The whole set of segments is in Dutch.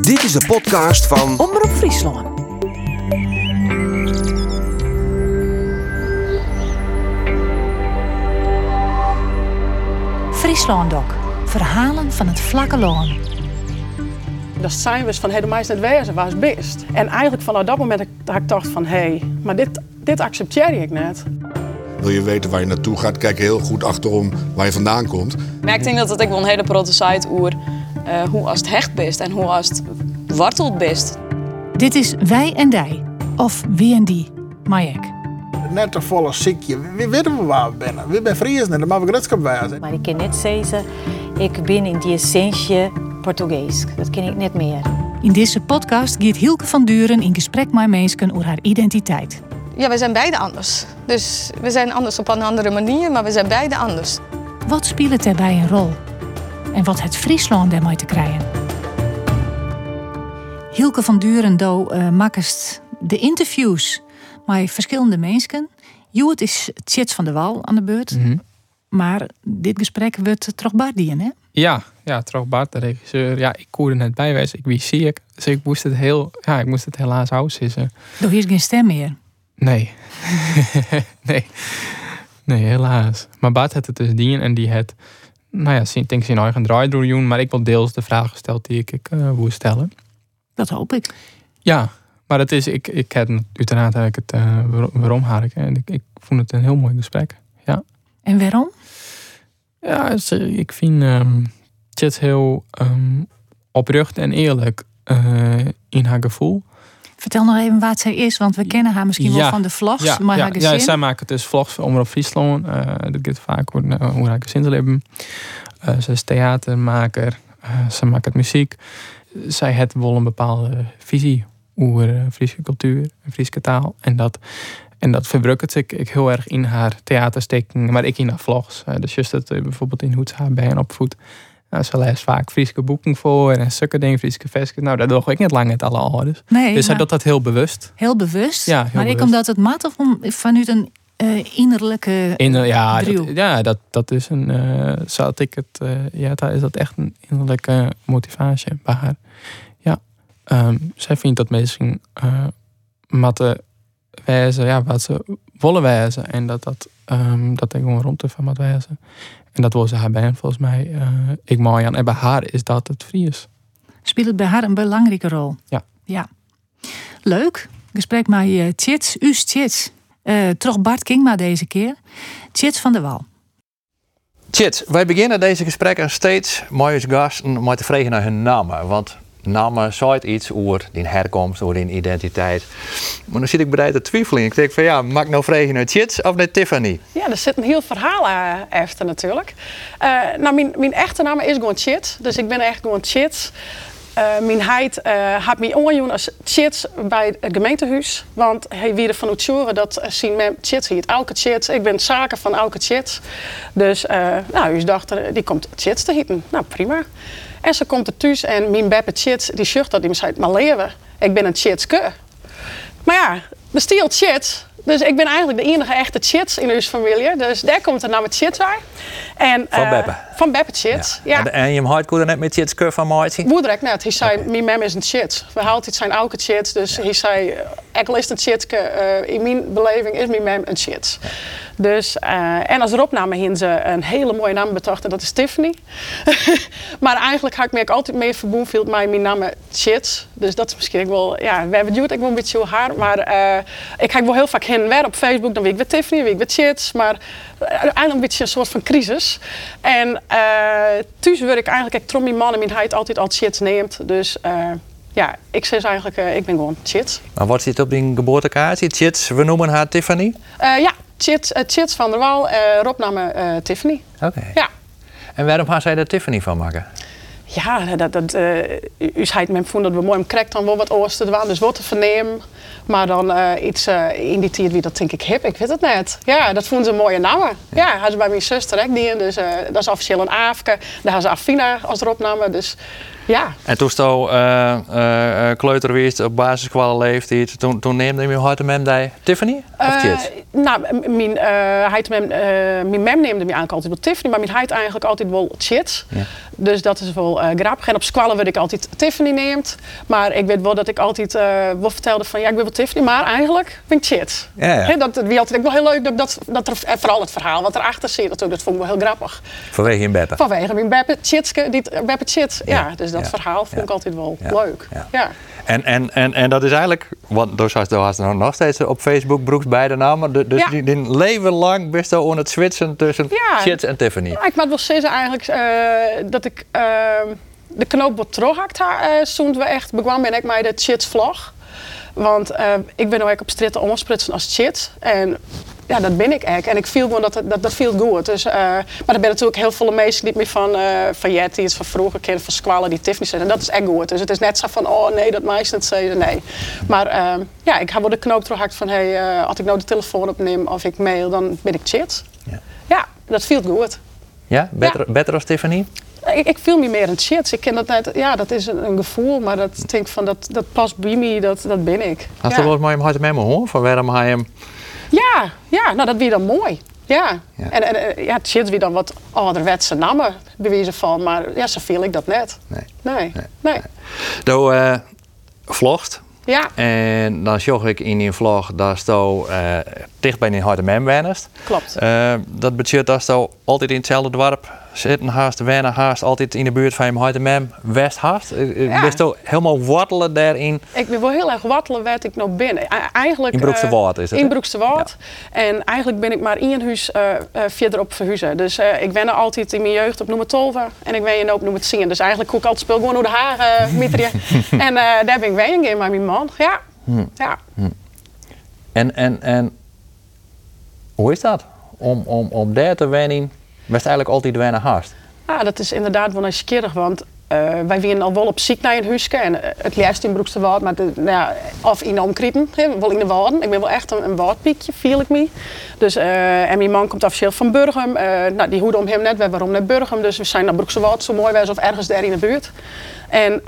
Dit is de podcast van Omroep Friesland. Friesland Doc. Verhalen van het vlakke loon. Dat zijn we van, hey, de meisje net wezen, waar is best? En eigenlijk vanaf dat moment dat ik dacht van, hé, hey, maar dit, dit accepteer ik net. Wil je weten waar je naartoe gaat, kijk heel goed achterom waar je vandaan komt. Ik denk dat ook wel een hele grote site oer uh, hoe als het hecht best en hoe als het wortelt best. Dit is Wij en Dij, of Wie en Die, Majek. Net een volle ziekje. We weten we waar we zijn. We zijn Friesen en dat mag gretschap wijzen. Maar ik kan net zeggen, ik ben in die essentie Portugees. Dat ken ik net meer. In deze podcast gaat Hielke van Duren in gesprek met mensen over haar identiteit. Ja, we zijn beide anders. Dus we zijn anders op een andere manier, maar we zijn beide anders. Wat speelt daarbij een rol? En wat het Friesland daarmee te krijgen? Hielke van Duren do uh, makkest de interviews met verschillende mensen. Joet is Tjits van de Wal aan de beurt. Mhm. Maar dit gesprek wordt toch Bardien, hè? Ja, ja, toch Bart, de regisseur. Ja, ik kon er net bij wezen. Ik wie zie ik. Dus ik moest het heel, ja, ik moest het helaas uitzissen. Door hier is geen stem meer. Nee. nee. Nee, helaas. Maar Bart had het dus dien en die had, nou ja, ik denk zijn eigen draaidoor doen, maar ik wil deels de vraag gesteld die ik, ik uh, wil stellen. Dat hoop ik. Ja, maar het is, ik, ik heb uiteraard eigenlijk het uh, waarom haar ik. En ik, ik vond het een heel mooi gesprek. Ja. En waarom? Ja, ik vind um, het heel um, oprecht en eerlijk uh, in haar gevoel. Vertel nog even wat zij is, want we kennen haar misschien ja, wel van de vlogs. Ja, maar ja, haar ja, zij maakt dus vlogs voor Omroep Friesland. Uh, dat gaat vaak over uh, hoe haar gezinsleven. Uh, ze is theatermaker. ze maakt muziek. Zij heeft wel een bepaalde visie over Friese cultuur en Friese taal. En dat, en dat verbruikt ik, ik heel erg in haar theaterstekking, maar ik in haar vlogs. dus juist dat bijvoorbeeld in Hoeds haar bijen opvoedt. Nou, ze leest vaak Friese boeken voor en stukken dingen, Friese versjes. Nou, dat doe ik niet lang met alle ouders. Nee, dus hij doet dat heel bewust. Heel bewust? Ja, heel maar bewust. ik omdat het mat of om, vanuit een uh, innerlijke Inner, ja, dat, ja, dat, dat is een. Uh, zat ik het. Uh, ja, daar is dat echt een innerlijke motivatie bij haar. Ja, um, zij vindt dat mensen uh, matten wijzen, ja, wat ze willen wijzen. En dat dat, um, dat ik gewoon rond van mat wijzen. En dat was haar bij volgens mij. Uh, ik mooi aan. En bij haar is dat het Fries. Speelt het bij haar een belangrijke rol? Ja. ja. Leuk. Gesprek met uh, Tjits, Us Tjits. Uh, terug Bart Kingma deze keer. Tjits van der Wal. Tjits, wij beginnen deze gesprekken steeds mooie gasten met te vragen naar hun namen. Want namen zegt iets over die herkomst, over die identiteit. Maar dan zit ik bereid te twijfelen. Ik denk van ja, mag ik nou vragen naar Tjits of naar Tiffany? Ja, er zit een heel verhaal uh, achter natuurlijk. Uh, nou, mijn, mijn echte naam is gewoon Tjits. Dus ik ben echt gewoon Tjits. Uh, mijn heid uh, had me ongejoen als Tjits bij het gemeentehuis. Want hij wilde van het dat zien met Tjits hier, Elke Tjits. Ik ben zaken van Elke Tjits. Dus nou, u dacht, die komt Tjits te hieten. Nou, prima. En ze komt er thuis en mijn beppe Tjits, die zucht dat, die zei, maar leven, ik ben een Tjitske. Maar ja, bestiel Tjits. Dus ik ben eigenlijk de enige echte Tjits in onze familie. Dus daar komt de naam Tjits bij. En, van Beppe? Van Beppe Tjits, ja. ja. En, en je hebt net met Tjitske van Maartje? Moeder net. Hij zei, okay. mijn mem is een Tjits. We halen het zijn oude Tjits. Dus hij zei, ik is een Tjitske. Uh, in mijn beleving is mijn mem een. Ja. Dus, uh, en als eropname hin ze een hele mooie naam betrachten. Dat is Tiffany. maar eigenlijk had ik me altijd meer verbonden met mijn naam Tjits. Dus dat is misschien wel, ja, we hebben het ik wel een beetje haar. Maar uh, ik kijk wel heel vaak heen en weer op Facebook. Dan weet ik weer Tiffany, weet ik weer Tjits. Maar eigenlijk een beetje een soort van crisis. En thuis word ik eigenlijk, ik trom mijn man en mijn heid altijd al Tjits neemt. Dus uh, ja, ik zeg eigenlijk, uh, ik ben gewoon Tjits. Maar wat zit op die geboortekaartje? Tjits, we noemen haar Tiffany? ja, Tjits, Tjits van der Wal, Rob namen Tiffany. Oké. Okay. Ja. En waarom gaan zij er Tiffany van maken? Ja, dat, dat, uh, u zei met vond dat we mooi krekt dan wel wat oosten waren, dus wat te vernemen. Maar dan uh, iets uh, in die tijd wie dat denk ik hip, ik weet het net. Ja, dat vonden ze een mooie namen. Ja, had ze bij mijn zuster ook die, dus dat is officieel een Aafke. Daar had ze Afina als eropname, dus Ja, En toen stond uh, uh, op basisschool leeftijd. Toen, toen neemde je hard mem die Tiffany? Of Eh, Chit? nou, mijn, eh, hij het mem, eh, mijn mem neemde me eigenlijk altijd wel Tiffany, maar mijn heid eigenlijk altijd wel Chit. Ja. Dus dat is wel eh, grappig. En op squallen werd ik altijd Tiffany neemt. Maar ik weet wel dat ik altijd eh, wel vertelde van ja, ik wil wel Tiffany, maar eigenlijk ben ik Chit. Ja, ja. Dat wie altijd wel heel leuk dat, dat, dat er, en vooral het verhaal wat erachter zit natuurlijk, dat vond ik wel heel grappig. Vanwege je beppe. Vanwege mijn Beppe Chitske, die Beppe Chit. Ja, Ja, dus dat verhaal vond ik altijd wel leuk. ja. En, en, en, en dat is eigenlijk, want dus als was er nog steeds op Facebook broeks beide namen. Du- Dus Ja. die, die leven lang best wel aan het switchen tussen Ja. Chit en Tiffany. Ja, ik moet wel zeggen eigenlijk eh, dat ik eh, de knoop wat terughakt uh, toen we echt begonnen ben ik met de chits vlog. Want eh, ik ben nou ook op stritten omsprutsen als chit. En ja, dat ben ik echt. En ik viel gewoon dat dat, dat viel goed. Dus, eh, maar er zijn natuurlijk heel veel mensen niet meer van, eh van Jetty, het van vroeger kennen van squallen die Tiffany zijn. En dat is echt goed. Dus het is net zo van, oh nee, dat meisje zeggen. Nee. Maar eh, ja, ik heb wel de knoop terughakt van, hey, eh, als ik nou de telefoon opneem of ik mail, dan ben ik chit. Ja. ja dat viel goed. Ja? Beter, beter als Tiffany? Ik, ik viel me meer een shit. Ik ken dat net, ja, dat is een, een gevoel, maar dat denk van dat, dat past bij me, dat, dat ben ik. Had ja. je wel mooi hem hard met me hoor? Van waarom hij hem. Ja, ja, nou dat weer dan mooi. Ja. Ja. En, en eh, ja, het shit weer dan wat ouderwetse namen bewezen van, maar ja, zo viel ik dat net. Nee. Nee, nee. Doe eh vlogt. Ja, En dan zag ik in die vlog dat je eh dicht bij een harde man klopt. Eh, dat betekent dat je altijd in hetzelfde dorp zitten haast, wennen haast, altijd in de buurt van je man west haast. Eh, Ja. Best je helemaal wortelen daarin. Ik ben wel heel erg wattelen waar ik nou ben. E- Eigenlijk, In Broekse eh, Waard is het, In? Broekse Waard. En eigenlijk ben ik maar één huis eh eh, verderop verhuizen. Dus eh, ik ben er altijd in mijn jeugd op nummer 12 en ik ben je nu op nummer 10. Dus eigenlijk koek ik altijd speel gewoon door de haren, uh, en eh, daar ben ik weinig in, maar mijn man. Ja. Hm. ja. En, en, en hoe is dat? Om, om, om daar te wennen, best eigenlijk altijd wennen haast. Ah, dat is inderdaad wel nieuwsgierig, want eh, wij waren al wel op ziek naar een huisje. En eh, het liefst in Broekse Waard, maar de, nou ja, of in hè, wel in de Waarden. Ik ben wel echt een, een viel ik me. Dus, eh, en mijn man komt officieel van Burgum. Nou, die hoede om hem net, we waarom naar Burgum. Dus we zijn naar Broekse Waard, zo mooi was of ergens daar in de buurt. En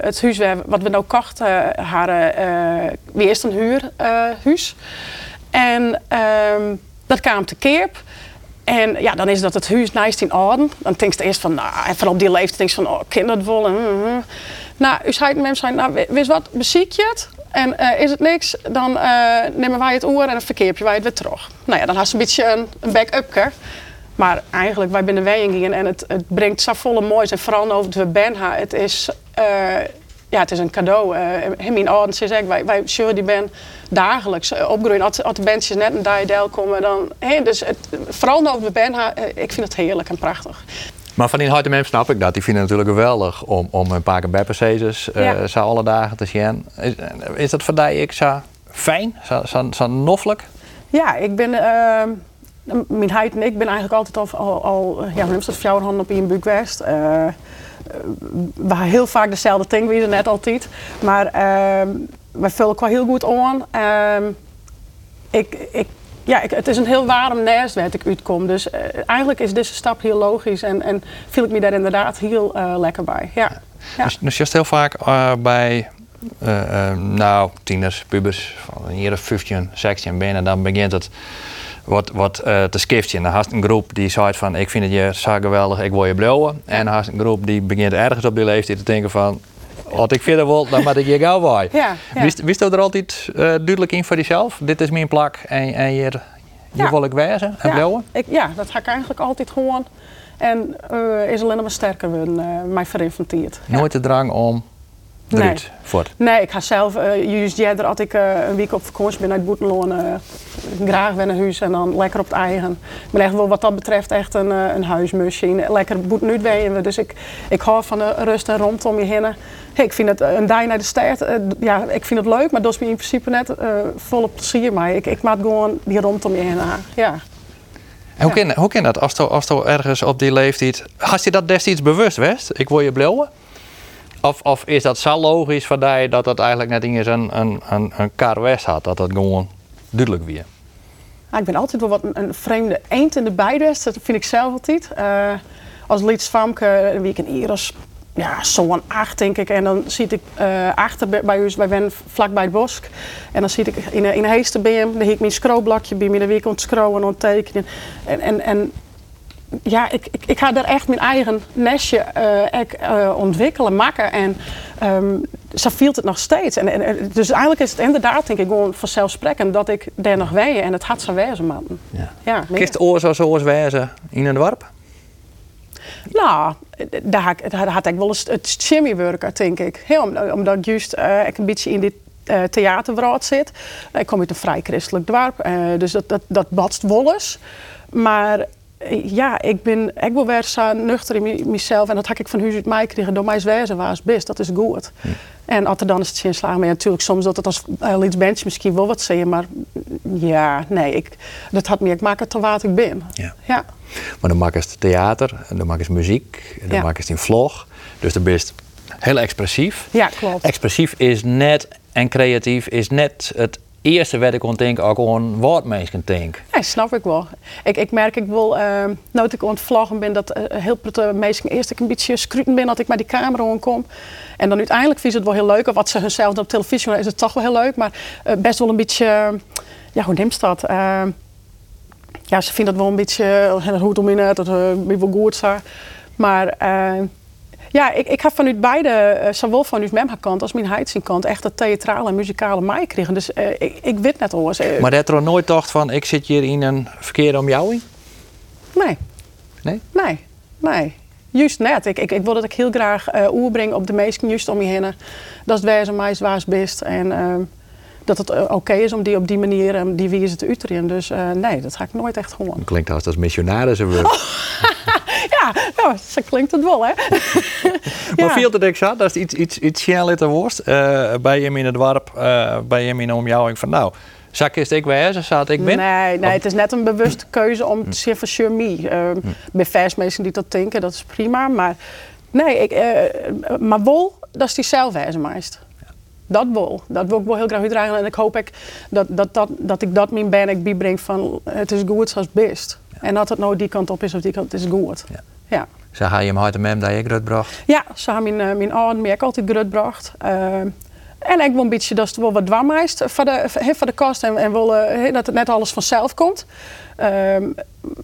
het huis wat we nou kochten, haar, wie is een huurhuis. en ehm, dat kwam te keer. En ja, dan is dat het huis naast in orde. Dan denk je eerst van, nou, en op die leeftijd denk je van, oh, kinderen willen. mm, mm. Nou, u zei hem zijn, nou, wees wat, beziek je het? En eh, is het niks, dan eh, nemen wij het oor en dan verkeer je wij het weer terug. Nou ja, dan had ze een beetje een, een back-up. Maar eigenlijk, wij zijn de weying en het, het brengt zo volle moois. En vooral over het Benha, het is, eh, ja, het is een cadeau. Uh, hem in orde, ze wij, wij zullen die ben dagelijks eh, opgroeien. Als, als de bandjes net een dijdel komen, dan... Hey, dus het, vooral over de Benha, eh, ik vind het heerlijk en prachtig. Maar van die harde mensen snap ik dat. Die vinden het natuurlijk geweldig om, om een paar beppenzezes uh, Ja. zo alle dagen te zien. Is, is dat voor ik zo fijn, zo, zo, zo noffelijk? Ja, ik ben... eh, mijn heid en ik ben eigenlijk altijd al, al, al ja, hoe dat, fjouwerhand op in Bukwest. Uh, we hebben heel vaak dezelfde dingen, wie net altijd. Maar wij vullen qua heel goed aan. Uh, ik, ik, ja, ik, het is een heel warm nest waar ik uitkom. Dus uh, eigenlijk is deze stap heel logisch en, en viel ik me daar inderdaad heel uh, lekker bij. Ja. Ja. Dus, dus je heel vaak uh, bij nou, tieners, pubers, van hier of 15, 16 binnen, dan begint het wat, wat te skiften. Dan had een groep die zei van ik vind het je zo geweldig, ik wil je blowen. En dan had een groep die begint ergens op die leeftijd te denken van wat ik verder wil, dan moet ik je gauw bij. Ja, ja. Wist, wist je er altijd uh, duidelijk in voor jezelf? Dit is mijn plak en, en hier, hier ja. wil ik wezen en ja. Ik, ja, dat ga ik eigenlijk altijd gewoon. En uh, is alleen maar sterker worden, uh, mij verinfanteerd. Nooit de drang om Nee. Voort. nee, ik ga zelf, uh, juist jij als ik uh, een week op vakantie ben uit Boetenloon, uh, graag weer naar huis en dan lekker op het eigen. Ik ben echt wel wat dat betreft echt een, uh, een huismusje. Lekker boeten uitween. Dus ik, ik hou van de rust en rondom je heen. Hey, ik vind het een dag naar de stad, ja, ik vind het leuk, maar dat is me in principe net vol plezier. Maar ik, ik maak gewoon die rondom je heen. Ja. En hoe, ja. kan, hoe dat als je, ergens op die leeftijd. Had je dat destijds bewust wist? Ik wil je blowen? Of, is dat zo logisch van dat dat eigenlijk net eens een, een, een, een had? Dat dat gewoon duidelijk weer? Ja, ik ben altijd wel wat een, een vreemde eend in de bijdest. Dat vind ik zelf altijd. Uh, als Lieds Famke, wie ik in Iris ja, zo'n acht, denk ik. En dan zie ik eh, achter bij- bij zijn vlakbij het bosk. En dan zie ik in een, in een heesterbeam, dan heb ik mijn scrollblokje bij me, de week ont scrollen en tekenen. En, en, en ja, ik, ik, ik ga daar echt mijn eigen nestje eh, ek, eh, ontwikkelen, maken. En ehm, zo viel het nog steeds. En, en, dus eigenlijk is het inderdaad, denk ik, gewoon vanzelfsprekend dat ik daar nog wees. En het had zo wezen, man. Ja. Ja. Kist oor zo zoals wezen in een dorp? Nou, daar, had ik- daar had ik wel eens het shimmywerken, denk ik. Heel, om- omdat ik juist eh, ik een beetje in dit uh, theaterwereld zit. Ik kom uit een vrij christelijk dorp, eh, dus dat, dat, dat batst wel eens. Maar ja, ik ben ik wil nuchter in mezelf. En dat had ik van huis uit mij kregen. Door mij wezen was best, dat is goed. En als er dan is het zin slagen. Maar ja, natuurlijk soms dat het als uh, iets bandje misschien wel wat zeggen. Maar ja, nee, ik, dat had meer ik maak het te wat ik ben. Ja. ja. Maar dan maak je het theater, en dan maak je het muziek, en dan Ja. maak je het in vlog. Dus dan je heel expressief. Ja, klopt. Expressief is net en creatief is net het eerste wat ik kon denken, ook gewoon wat mensen denken. Nee, snap ik wel. Ik, ik merk ik wel, uh, nou ik aan het vloggen ben, dat uh, heel veel mensen eerst ik een beetje scruten ben dat ik met die camera aankom. En dan uiteindelijk ze het wel heel leuk. Of wat ze hunzelf op televisie doen, is het toch wel heel leuk. Maar uh, best wel een beetje, ja, hoe neemt dat? ja, ze vinden het wel een beetje, uh, hoe het om in het, dat uh, wel goed. Maar ja, ik, ik heb vanuit beide, uh, zowel vanuit mijn kant als mijn Heidsing kant, echt het theatrale en muzikale mij kregen. Dus uh, ik, ik weet net alles. Uh, maar dat er nooit dacht van, ik zit hier in een verkeerde omjouwing? Nee. Nee? Nee, nee. Juist net. Ik, ik, ik wil dat ik heel graag uh, oerbreng op de meesten juist om je heen. Dat is wezen mij zwaars best. En uh, dat het oké okay is om die op die manier um, die wie te uiterien. Dus uh, nee, dat ga ik nooit echt gewoon. Klinkt als dat missionaris oh. ja, nou, zo klinkt het wel, hè? maar viel het ik zat, dat is iets, iets, iets snel worst. Uh, bij hem in het dorp, uh, bij hem in de omjouwing van nou, zak is ik wezen, zat ik ben? Nee, nee, het is net een bewuste keuze om te zeggen van sure me. Uh, mm. Bij vers mensen die dat denken, dat is prima. Maar nee, ik, uh, maar wel, dat is die zelfwijze meest. Dat wil. Dat wil ik wel heel graag uitdragen. En ik hoop ik dat, dat, dat, dat ik dat mijn ben ik bijbreng van het is goed zoals best. Ja. En dat het nou die kant op is of die kant, is goed. Ja. Ja. Zo ga je hem hard en mem dat je grut bracht? Ja, zo hebben mijn, uh, mijn ouders mij ook altijd grut bracht. Uh, en ik wil een beetje dat het wel wat dwammeist voor de, voor de kast en, en wil, uh, dat het net alles vanzelf komt. Um,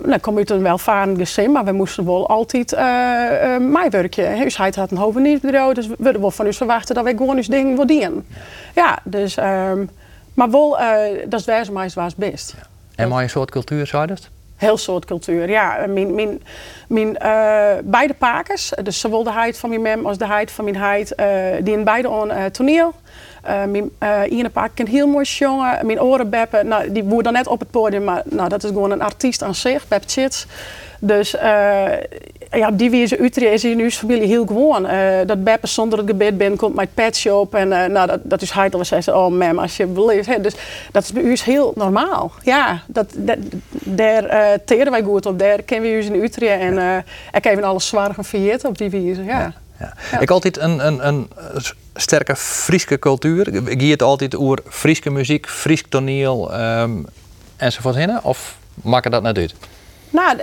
dan kom je uit een welvarend gezin, maar we moesten wel altijd uh, uh, werkje. Dus hij had een hoofdnieuwsbureau, dus we willen wel van u verwachten dat wij gewoon eens dingen willen dienen. Ja, ja dus, um, maar wel, uh, dat is wijze mij was best. Ja. En mooie soort cultuur, je dat? Heel soort cultuur, ja. Mijn, mijn uh, beide pakers, dus zowel de heid van mijn mem als de heid van mijn heid, uh, die in beide aan uh, toneel. Mijn ene paak kan heel mooi jongen. Mijn oren beppen, nou, die boer dan net op het podium, maar nou, dat is gewoon een artiest aan zich, Beb Chits. Dus ja, op die wijze Utrecht is hier nu familie heel gewoon. Uh, dat Beppe zonder het gebed binnen komt met pet shop. En uh, nou, dat, dat is hij al zei oh mam, alsjeblieft. Hè. Dus dat is bij u heel normaal. Ja, dat, dat, daar uh, teren wij goed op. Daar kennen we u in Utrecht. En uh, ik heb alles zwaar gevierd op die wijze. Ja. Ja, ja. Ja. Ik altijd een, een, een sterke Frieske cultuur. Ik gie het altijd over Frieske muziek, Fries toneel um, enzovoort heen. Of maak dat net uit? Nou,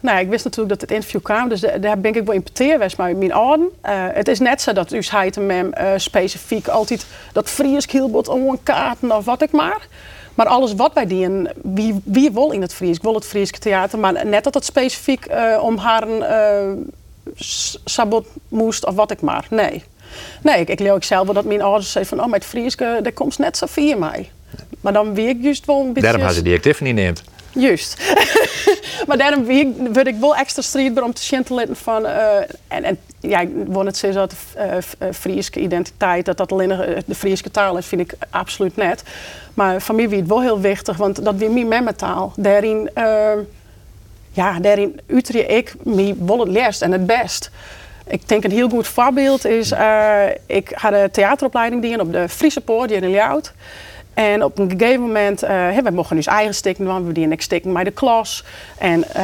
nou, ik wist natuurlijk dat het interview kwam, dus daar ben ik wel importeer was met mijn ouden. Uh, het is net zo dat u en mem uh, specifiek altijd dat Fries hielbot om een kaarten of wat ik maar. Maar alles wat wij doen, wie, wie wil in het Fries? Ik wil het Friese theater, maar net dat het specifiek uh, om haar sabot moest of wat ik maar. Nee. Nee, ik, ik leer ook zelf wel dat mijn ouders zeiden van, oh, met Fries, daar komt net zo via mij. Maar dan weet ik juist wel een beetje... Daarom had ze die actief niet neemt. Juist. maar daarom word ik wel extra strijdbaar om te schintelen van... Uh, en, en ja, ik het zeggen dat de uh, Friese identiteit, dat dat alleen de Friese taal is, vind ik absoluut net. Maar voor mij wie het wel heel wichtig, want dat weer mijn taal. Daarin, ja, daarin uiter ik me wel het leerst en het best. Ik denk een heel goed voorbeeld is, ik had een theateropleiding die op de Friese Poort hier in Ljout. En op een gegeven moment, uh, we mochten dus eigen stikken doen, we dienen ik stikken bij de klas. En uh,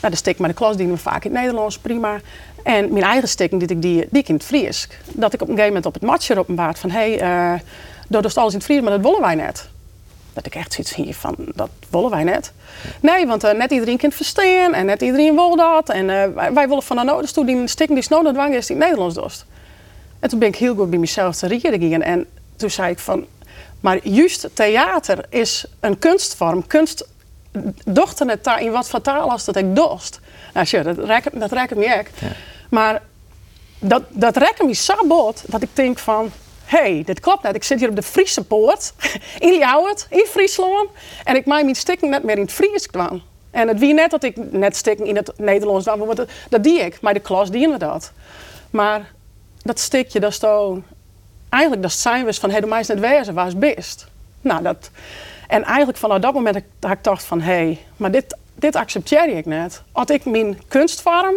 nou, de stikken bij de klas dienen we vaak in het Nederlands, prima. En mijn eigen stikken, die ik, die, die in het Fries. Dat ik op een gegeven moment op het matje openbaard van, hé, hey, uh, alles in het Fries, maar dat willen wij net. Dat ik echt zoiets hier van, dat willen wij net. Nee, want eh, net iedereen kan verstaan en net iedereen wil dat. En eh, wij, wij willen van de nodig toe die stikken die snow dwang is die het Nederlands dost. En toen ben ik heel goed bij mezelf te reageren. En toen zei ik van, maar juist theater is een kunstvorm. Kunst dochter het daar in wat voor taal als dat ik dost. Nou, sure, dat raakt dat raakt me echt. Maar dat, dat raakt me zo bot dat ik denk van... Hé, hey, dit klopt net. Ik zit hier op de Friese poort in Ljouwert, in Friesland. En ik maak mijn stikken net meer in het Fries kwam. En het wie net dat ik net stikken in het Nederlands dan, dat, dat die ik. Maar de klas dienen dat. Maar dat stikje, dat is toch... Eigenlijk dat we van, hey, de meisje net wezen, waar is best? Nou, dat... En eigenlijk vanaf dat moment dat ik dacht van... hé, hey, maar dit, dit accepteer ik net. Als ik mijn kunstvorm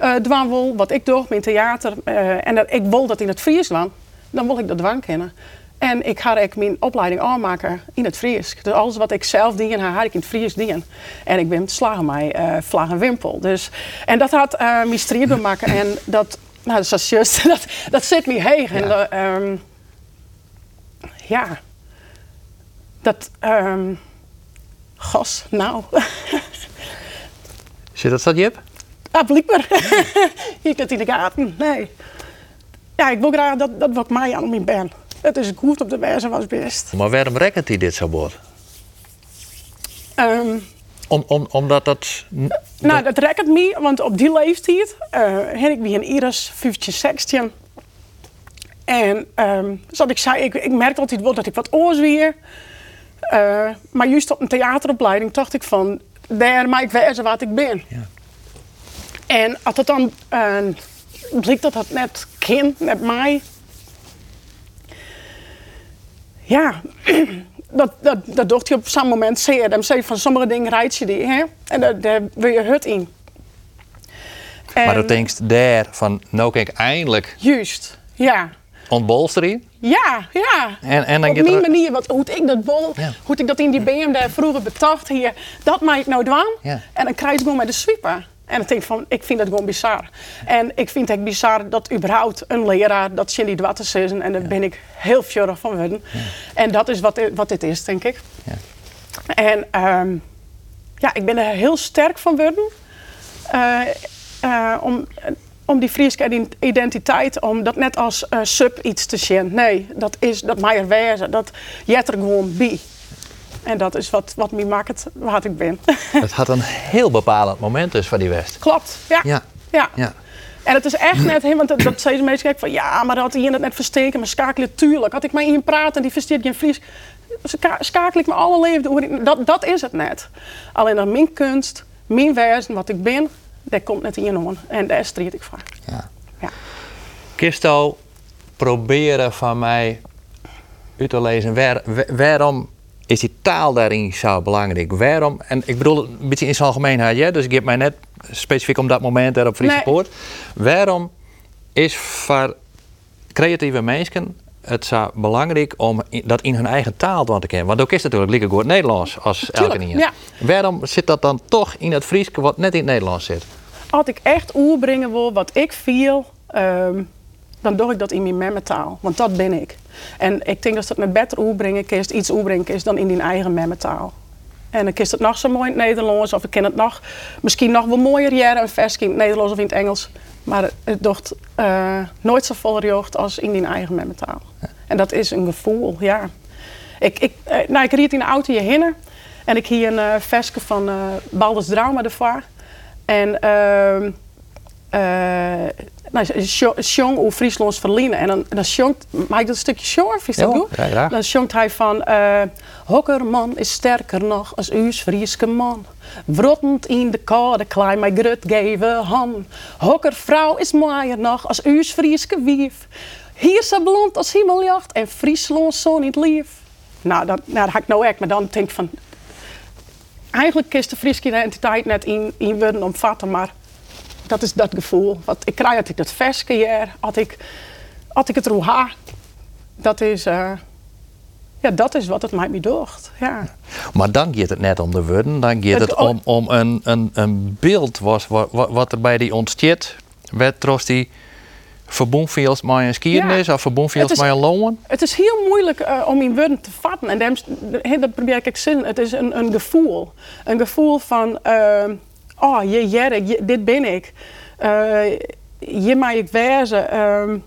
uh, dwang wil, wat ik doe, mijn theater... Uh, en dat ik wil dat in het Friesland, dan wil ik dat dwang kennen. En ik ga ik mijn opleiding aanmaken in het Fries. Dus alles wat ik zelf dien, ga ik in het Fries dienen. En ik ben slagen mij uh, wimpel. Dus, en dat had uh, mijn maken. En dat, nou, dat is juist, dat, dat zit me heen. Ja. En, um, ja, dat, um, gas, nou. Zit dat dat, Jip? Ah, blijkbaar. Je kunt in de gaten, nee. Ja, ik wil graag dat, dat wat mij aan mijn ben. Het is goed op de wijze was best. Maar waarom rekent hij dit zo bord? Um, om, om, omdat dat... Nou, dat rekent me, want op die leeftijd uh, ik wie een Iris 15, 16. En um, zoals ik zei, ik, ik merkte altijd wel dat ik wat oors weer. Uh, maar juist op een theateropleiding dacht ik van, daar maak ik wezen wat ik ben. Ja. En als het dan uh, blijkt dat dat net kind, net mij. Ja, dat, dat, dat je op zo'n moment zeer. Dan zei van sommige dingen rijdt je die, hè? En daar, daar wil je hut in. En, maar dat denkst daar van, nou kijk eindelijk. Juist, ja. Ontbolsteren? Ja, ja. En, en dan op mijn manier, wat, hoe ik dat bol, ja. hoe ik dat in die BM daar vroeger betacht hier, dat maak ik nou dwang. Ja. En dan krijg je gewoon met de sweeper. En ik denk van, ik vind dat gewoon bizar. En ik vind het bizar dat überhaupt een leraar dat Cindy Dwatters is. En daar ben ik heel fjurig van worden. Ja. En dat is wat, wat dit is, denk ik. Ja. En um, ja, ik ben er heel sterk van worden. Uh, uh, om, om die Friese identiteit, om dat net als uh, sub iets te zien. Nee, dat is dat mij er wezen. Dat jet er gewoon bij. En dat is wat, wat mij maakt wat ik ben. Het had een heel bepalend moment dus van die West. Klopt, ja. Ja. ja. ja. En het is echt net, want dat, dat zei mensen van ja, maar dat had hij het net versteken, maar schakelen, tuurlijk. Had ik maar in praten en die versteert geen Fries, schakel ik me alle leven. Dat, dat is het net. Alleen dan mijn kunst, mijn wezen, wat ik ben, dat komt net in on. En daar strijd ik voor. Ja. ja. Kisto proberen van mij uit te lezen, waar, waarom is die taal daarin zo belangrijk? Waarom, en ik bedoel het een beetje in zijn algemeenheid, ja? dus ik heb mij net specifiek om dat moment daar op Friese Nee. Poort. Waarom is voor creatieve mensen het zo belangrijk om dat in hun eigen taal te te kennen? Want ook is het natuurlijk lekker goed Nederlands als elke niet. ja. Waarom zit dat dan toch in het Frieske wat net in het Nederlands zit? Als ik echt oerbrengen wil wat ik viel, ehm, dan doe ik dat in mijn memmetaal. Want dat ben ik. En ik denk dat het net beter oerbrengen is, iets oerbrengen is dan in die eigen memmetaal. En dan is het nog zo mooi in het Nederlands, of ik ken het nog, misschien nog wel mooier jaren een vers in het Nederlands of in het Engels. Maar het docht eh, nooit zo vol jeugd als in die eigen memmetaal. En dat is een gevoel, ja. Ik, ik, eh, nou, ik ried in de auto hierheen en ik hier een uh, versje van eh Balders Drauma ervoor. En ehm eh nou, Sjong hoe Frieslands verliezen. En dan, dan mag ik dat stukje jongen? Is dat Ja, goed? ja, graag. Dan jongt hij van... eh Hokkerman is sterker nog als uws Frieske man. Wrottend in de koude klein mij grut geven han. Hokkervrouw is mooier nog als uws Frieske wief. Hier zo blond als hemeljacht en Friesland zo niet lief. Nou, dat, nou, dat ga ik nou echt, maar dan denk ik van... Eigenlijk is de Friese identiteit net in, in worden omvatten, maar dat is dat gevoel. Wat ik krijg als ik dat versje hier, als ik, als ik het roe ha, dat is, eh, ja, dat is wat het mij bedoelt. Ja. Maar dan gaat het net om de woorden. Dan gaat Het- het om, om een, een, een beeld was, wat, wat er bij die ontsteert. Werd trost die verbonden feels met een skiernis of verbonden is- met een loon? Het is heel moeilijk eh, om in woorden te vatten. En dat probeer ik zin. Het is een, een gevoel. Een gevoel van, ehm, oh, je jerk, je- dit ben ik. Eh, je mag ik wezen. ehm,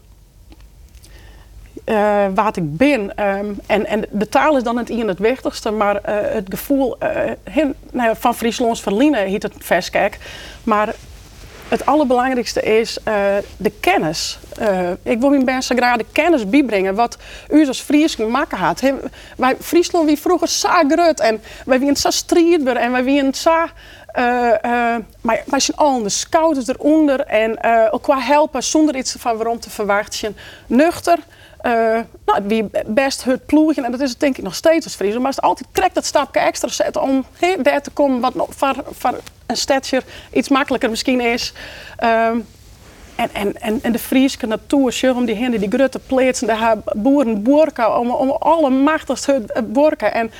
eh, wat ik ben. Ehm, en, en de taal is dan het in het wichtigste, maar eh, het gevoel nou van Frieslands verliezen heet het verskijk. Maar het allerbelangrijkste is de kennis. Ik wil in mensen graag de kennis bijbrengen wat u als Fries maken had. Wij Friesland wie vroeger zo groot en wij waren zo strijdbaar en wij waren zo... eh, eh, maar wij zijn de scouts eronder en eh, elkaar helpen zonder iets van waarom te verwachten. Nuchter. nou, wie best het ploegen en dat is denk ik nog steeds als Friesland. Maar het is altijd krek dat stapje extra zetten om he, daar te komen wat voor, voor een stadje iets makkelijker misschien is. Ehm, en, en, en, en de Friese natuur, om die hinden, die grote plaatsen, daar boeren borken om, om alle machtigste borken. En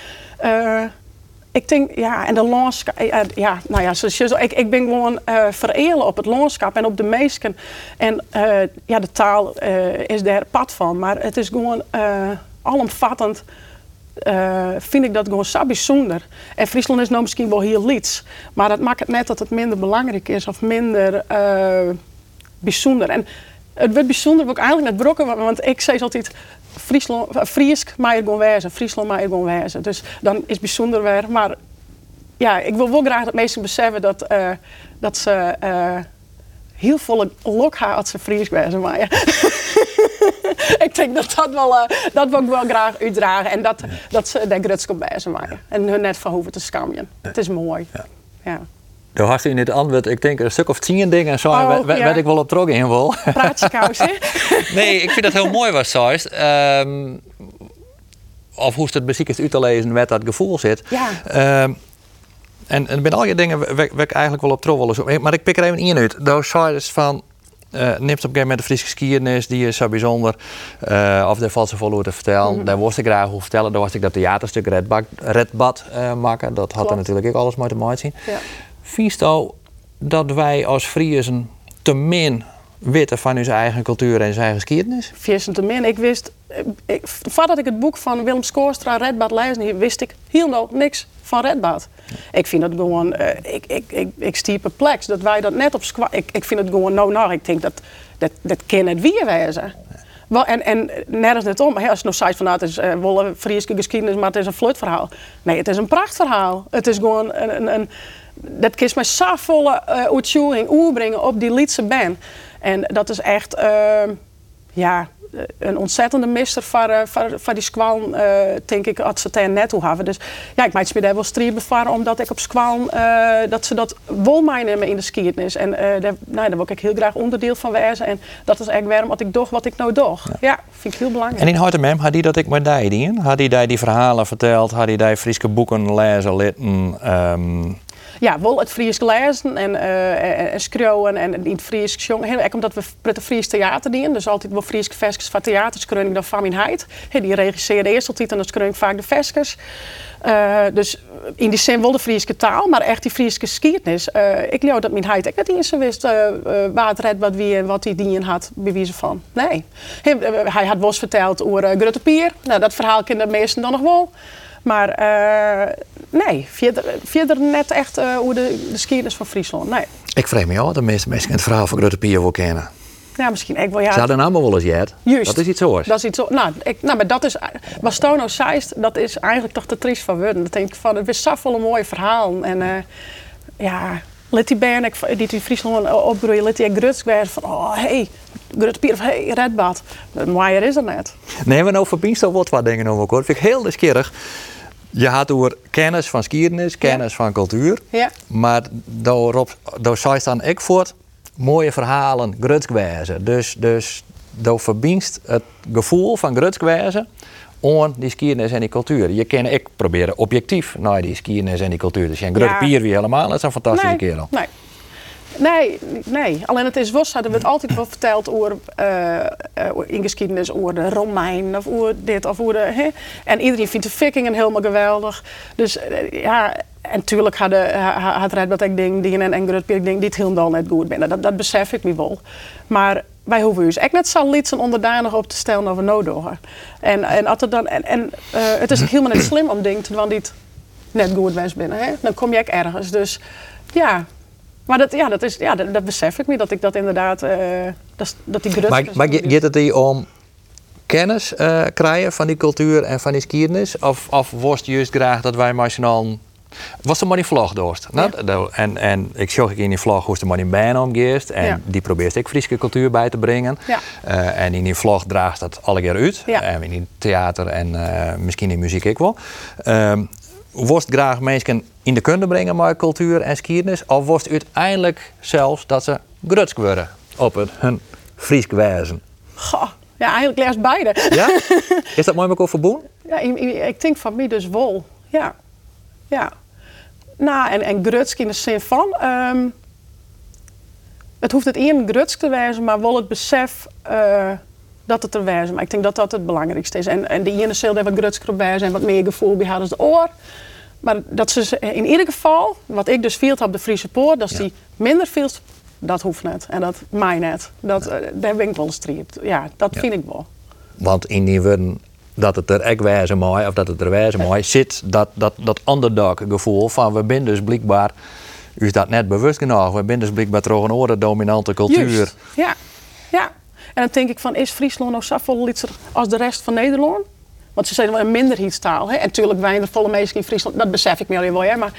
ik denk, ja, en de landschap, eh, ja, nou ja, zoals je zo, ik, ik ben gewoon eh verelen op het landschap en op de meesken. En eh, ja, de taal eh, is daar pad van, maar het is gewoon eh, alomvattend. eh, vind ik dat gewoon zo bijzonder. En Friesland is nou misschien wel heel liets, maar dat maakt het net dat het minder belangrijk is of minder eh, bijzonder. En het wordt bijzonder ook eigenlijk met brokken, want ik zei altijd Friesland, eh, Friesk maar gewoon wezen, Friesland maar gewoon wezen. Dus dan is het bijzonder weer. Maar ja, ik wil wel graag dat mensen beseffen dat, eh, dat ze eh, heel volle lok hebben als ze Fries wezen. Maar ja. ik denk dat dat wel, eh, dat wil ik wel graag uitdragen. En dat, dat ze daar gruts op wezen maken. En hun net van hoeven te scammen. Het is mooi. Ja. Daar had in het antwoord, ik denk een stuk of tien dingen en zo, Oh, ja. ik wel op terug in wil. Praatjekous, nee, ik vind dat heel mooi was zoist. Ehm of hoe het muziek is uit te lezen, met dat gevoel zit. Ja. Ehm, en, en bij al je dingen waar ik eigenlijk wel op zo- Maar ik pik er even in uit. Daar zei dus van. neemt op een gegeven moment de Friese geschiedenis, die is zo bijzonder. Eh, of daar valt ze vol te vertellen. Mhm. Daar moest ik graag over vertellen. Daar was ik dat theaterstuk Redbad, Redbad eh maken. Dat had er natuurlijk ook alles mee te maken zien. Ja. Vies nou dat wij als Friesen te min weten van onze eigen cultuur en zijn eigen geschiedenis? Viersen te min. Ik wist, ik, voordat ik het boek van Willem Skoorstra, Redbad, lezen, wist ik helemaal niks van Redbad. Ik vind het gewoon, eh, ik, ik, ik, ik stier perplex dat wij dat net op. Ik, ik vind het gewoon nou nou. Ik denk dat dat, dat kan het weer wezen. Wel, en, en nergens net om. Als je nog zegt van nou, het is eh, wel een geschiedenis, maar het is een flutverhaal. Nee, het is een prachtverhaal. Het is gewoon een, een dat kiest mij zo volle uh, uitvoering oerbrengen op die liedse band. En dat is echt, eh, ja, een ontzettende mister voor, eh, voor, voor die squallen, eh, denk ik, als ze het er net toe hebben. Dus ja, ik maak me daar wel strijd bevaren, omdat ik op squallen, eh, dat ze dat wel meenemen in de geschiedenis. En eh, daar, nou, daar wil ik heel graag onderdeel van wezen. En dat is eigenlijk waarom wat ik doe wat ik nou doe. Ja, vind ik heel belangrijk. En in Hartemem, had die dat ik met die dien? Had die die, die verhalen verteld? Had die die Friese boeken lezen, litten? ehm, Ja, wel het Fries lezen en, eh en, en schreeuwen en in het Fries gezongen. Heel erg omdat we het Fries theater dienen. Dus altijd wel Fries veskes van theaterskreunning dan van mijn heid. He, die regisseerde eerst altijd en dan ik vaak de veskes. Eh, dus in die zin wel de Friese taal, maar echt die Friese geschiedenis. Eh, ik leer dat mijn heid ook niet eens wist eh, waar het red wat wie en wat hij dien had, bewijzen van. Nee. Hij, had eens verteld over uh, Grutte Pier. Nou, dat verhaal kennen de meesten dan nog wel. Maar nee, verder, verder net echt uh, hoe de, de geschiedenis van Friesland. Nee. ik vrees me al, de meeste mensen het verhaal van Grutte Pier wel kennen. Ja, misschien ik wel. Ja, Ze hadden een allemaal wel eens jet. Juist. Dat is iets hoors. Dat is iets zo. Nou, ik, nou, maar dat is. Wat Stono zeist, dat is eigenlijk toch te triest van worden. Dat denk ik van, het is zo vol mooie verhalen. En uh, ja, let die band, ik, die in Friesland opgroeien, let die gruts van, oh hey, Grutpier of hey, Redbad. Mooier is er net. Nee, we nou verbindt al wat wat dingen over kort. Vind ik heel nieuwsgierig. Je had over kennis van skiernis, kennis ja. van cultuur. Ja. Maar daarop, daar zei dan ik voort mooie verhalen, grutskwijzen. Dus, dus daar verbindt het gevoel van grutskwijzen aan die skiernis en die cultuur. Je kan, ik proberen objectief naar die skiernis en die cultuur te zijn. Grut Pier wie helemaal, dat is een fantastische nee, kerel. Nee. Nee, nee, alleen het is was hadden we het altijd wel verteld over uh, uh, in geschiedenis over de Romein of dit of over. Hè? En iedereen vindt de Vikingen helemaal geweldig. Dus uh, ja, en natuurlijk hadden had Red wat ik ding, dingen en, en Grutpier ding die het helemaal net goed binnen. Dat, dat besef ik me wel. Maar wij hoeven dus echt net zo liedsen onderdanig op te stellen over nooddogen. En, en, het dan, en, en eh, het is helemaal niet slim om dingen te doen die net goed wens binnen. Hè? Dan kom je echt ergens. Dus ja, maar dat, ja, dat, is, ja, dat, dat besef ik me, dat ik dat inderdaad, eh, dat, dat die grut... Maar, maar ge- gaat het hier om kennis eh, krijgen van die cultuur en van die skiernis? Of, of worst juist graag dat wij maar snel... Was er maar die vlog doorst? Nou, en, en ik zag in die vlog hoe ze maar in bijna omgeest. En Ja. die probeert ik Friese cultuur bij te brengen. Ja. Eh, en in die vlog draagt dat alle keer uit. En in theater en misschien in muziek ook wel. Ehm worst graag mensen in de kunde brengen met cultuur en skiernis? Of worst uiteindelijk zelfs dat ze grutsk worden op het hun Friesk wijzen? Goh, ja, eigenlijk lees beide. Ja? Is dat mooi met elkaar? Ja, ik, ik- ik denk van mij dus wol. Ja. Ja. Nou, en, en grutsk in de zin van... ehm, het hoeft het één grutsk te wijzen, maar wel het besef eh, dat het er wijzen. Maar ik denk dat dat het belangrijkste is. En, en de ene er wat grutsk op wijzen en wat meer gevoel bij als de oor. Maar dat ze in ieder geval, wat ik dus viel op de Friese poort, dat die minder veel, dat hoeft net. En dat mij net. Dat, eh, daar ben ik wel. Ja, dat vind ik wel. Want in die dat het er echt wijzen mooi, of dat het er wijzen mooi, zit dat, dat, dat underdog gevoel van we zijn dus blijkbaar, u is dat net bewust genoeg, we zijn dus blijkbaar toch een oren dominante cultuur. Ja, ja. En dan denk ik van, is Friesland nou zoveel litser als de rest van Nederland? Want ze zijn wel een minderheidstaal. Hè? En natuurlijk wij de volle mensen in Friesland, dat besef ik me al wel. Hè? Maar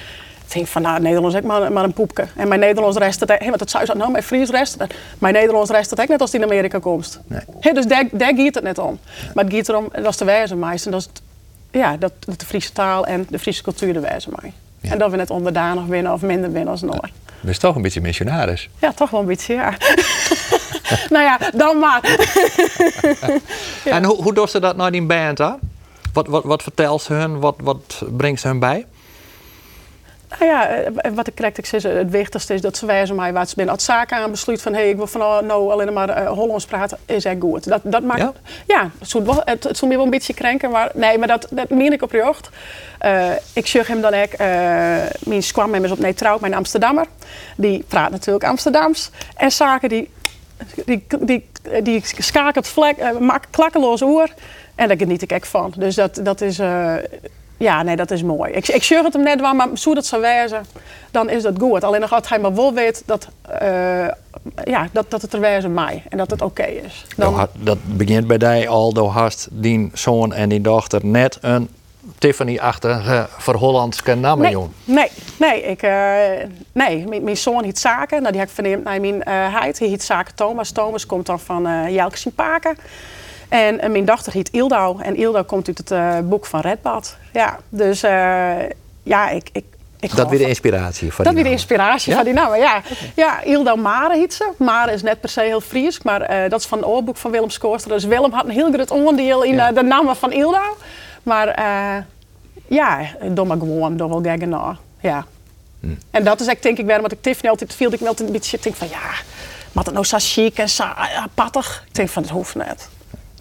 ik denk van, nou, Nederlands is maar, maar een poepke. En mijn Nederlands rest het, want het zou zo, nou, mijn Fries rest het. Mijn Nederlands rest het ook net als die in Amerika komt. Nee. Hè, dus daar, daar gaat het net om. Maar het gaat erom, dat is de wijze meest. En dat is het- ja, dat, dat de Friese taal en de Friese cultuur de wijze mij. En dat we net onderdanig winnen of minder winnen als Noord. Dus toch een beetje missionaris. Ja, toch wel een beetje, ja. nou ja, dan maar. Ja. En hoe, hoe doet ze dat nou die band hè? Wat, wat, wat vertelt ze hun? Wat, wat brengt ze hun bij? Nou ja, eh, wat ik correct zeg, het wichtigste is dat ze wijzen mij wat ze binnen. Als zaken aan besluit van, hé, hey, ik wil van oh, nou alleen maar eh, Hollands praten, is echt goed. Dat, dat maakt, Ja? ja, het zou wel- het, het zou me wel een beetje krenken, maar nee, maar dat, dat meen ik oprecht. Eh ik zeg hem dan ook, uh, mijn eens op Neutraal, mijn Amsterdammer. Die praat natuurlijk Amsterdams. En zaken die, die, die, die schakelt vlek, eh, maakt klakkeloos oor. En daar geniet ik echt van. Dus dat, dat is... eh, ja, nee, dat is mooi. Ik, ik zeg het hem net wel, maar zo dat zou wijzen, dan is dat goed. Alleen nog als hij maar wel weet dat, eh, ja, dat, dat het er wijzen mij en dat het oké is. Dan, dat begint bij die al, door hast die zoon en die dochter net een Tiffany-achtige verhollandske naam nee, jong. nee, nee, ik, eh, nee. Mijn, mijn zoon heet Zaken. Nou, die heb ik verneemd naar mijn eh heid. Hij heet Zaken Thomas. Thomas komt dan van Jelkes in Paken. En eh, mijn dochter heet Ildau. En Ildau komt uit het eh, boek van Redbad. Ja, dus eh, ja, ik... ik, ik Dat weer de inspiratie van Dat weer de inspiratie Ja? van die naam. Ja, ja Ildau Mare heet ze. Mare is net per se heel Fries, maar dat is van het oorboek van Willem Skoorster. Dus Willem had een heel groot onderdeel in Ja. de naam van Ildau. Maar ja, maar gewoon, wel na. Ja. Hm. En dat is echt, denk ik, waarom ik Tiffany altijd viel. Ik wel een beetje ik denk van ja, wat het nou zo chic en zo pattig. Ik denk van het hoeft net.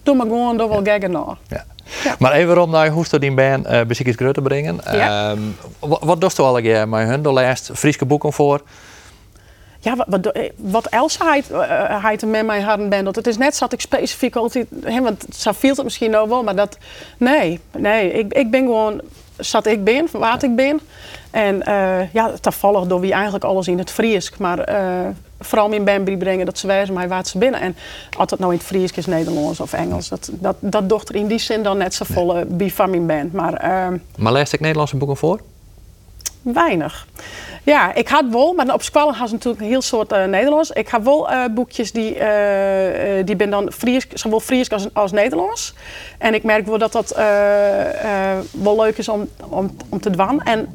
Doe maar gewoon, doe wel gaggen na. Ja. Ja. Maar even om naar hoe die band uh, beziekers groot te brengen. Ja. Ehm, wat, wat doe je al met hun? De laatste Friese boeken voor? Ja, wat, wat, eh, wat uh, hij met mij hadden ben. Dat het is net zat ik specifiek altijd, want zo viel het misschien nou wel, maar dat, nee, nee, ik, ik ben gewoon, zat ik ben, wat ik ben. En uh, ja, toevallig door wie eigenlijk alles in het Fries, maar uh, vooral mijn band brengen dat ze wijzen mij waar ze binnen. En als het nou in het Fries is, Nederlands of Engels, dat, dat, dat dochter in die zin dan net zo volle nee. bij van mijn band. Maar, uh, maar lees ik Nederlandse boeken voor? Weinig. Ja, ik had wel, maar op school had ze natuurlijk een heel soort uh, Nederlands. Ik heb wel uh, boekjes die, uh, die ben dan Fries, zowel Fries als, als Nederlands. En ik merk wel dat dat wel leuk is om, om, om te doen. En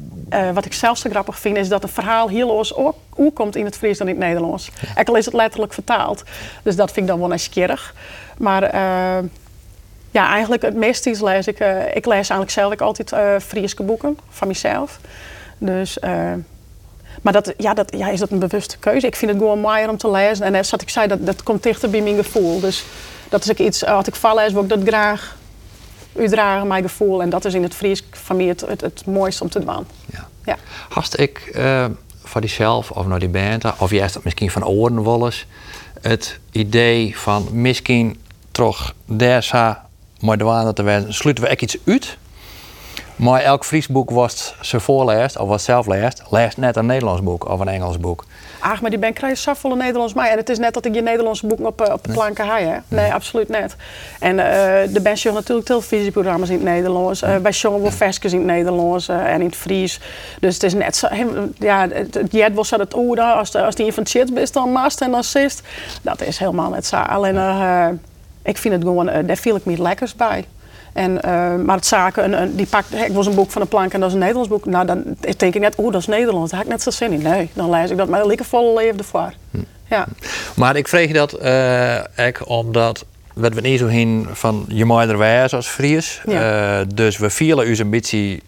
wat ik zelf zo grappig vind, is dat het verhaal heel los ook komt in het Fries dan in het Nederlands. Ja. Ook al is het letterlijk vertaald. Dus dat vind ik dan wel nieuwsgierig. Maar ja, eigenlijk het meeste is lees ik. ik lees eigenlijk zelf ik altijd Friese boeken van mezelf. Dus, uh, maar dat, ja, dat, ja, is dat een bewuste keuze? Ik vind het gewoon mooier om te lezen. En net zoals ik zei, dat, dat komt dichter bij mijn gevoel. Dus dat is ook iets, als ik val lees, wil ik dat graag uitdragen, mijn gevoel. En dat is in het Fries van mij het, het, het mooiste om te doen. Ja. Ja. Hast ik uh, van diezelf of naar die band, of juist dat misschien van oren het idee van misschien toch daar maar douane te wezen, sluiten we echt iets uit. Maar elk Fries boek was ze voorleest of was zelf leest, leest net een Nederlands boek of een Engels boek. Ach, maar die ben krijg je volle Nederlands mij. En het is net dat ik je Nederlandse boek op, eh, op de planken heb. Hè? Nee, absoluut net. En uh, de ben je natuurlijk televisieprogramma's in het Nederlands. Uh, bij jongen wel versjes in het Nederlands en in het Fries. Dus het is net zo. Ja, het jet was dat het oer als, de, als die van shit is dan mast en assist. Dat is helemaal net zo. Alleen, ik vind het gewoon, daar viel ik me lekkers bij. En, uh, maar het zaken, een, die pakt, ik was een boek van een plank en dat is een Nederlands boek. Nou, dan denk ik net, oeh, dat is Nederlands. Daar heb ik net zo zin in. Nee, dan lees ik dat maar lekker volle leven ervoor. Hm. Ja. Maar ik vreeg dat uh, ik omdat we het niet zo heen van je moeder wijs als Fries. Ja. Uh, dus we vielen u een beetje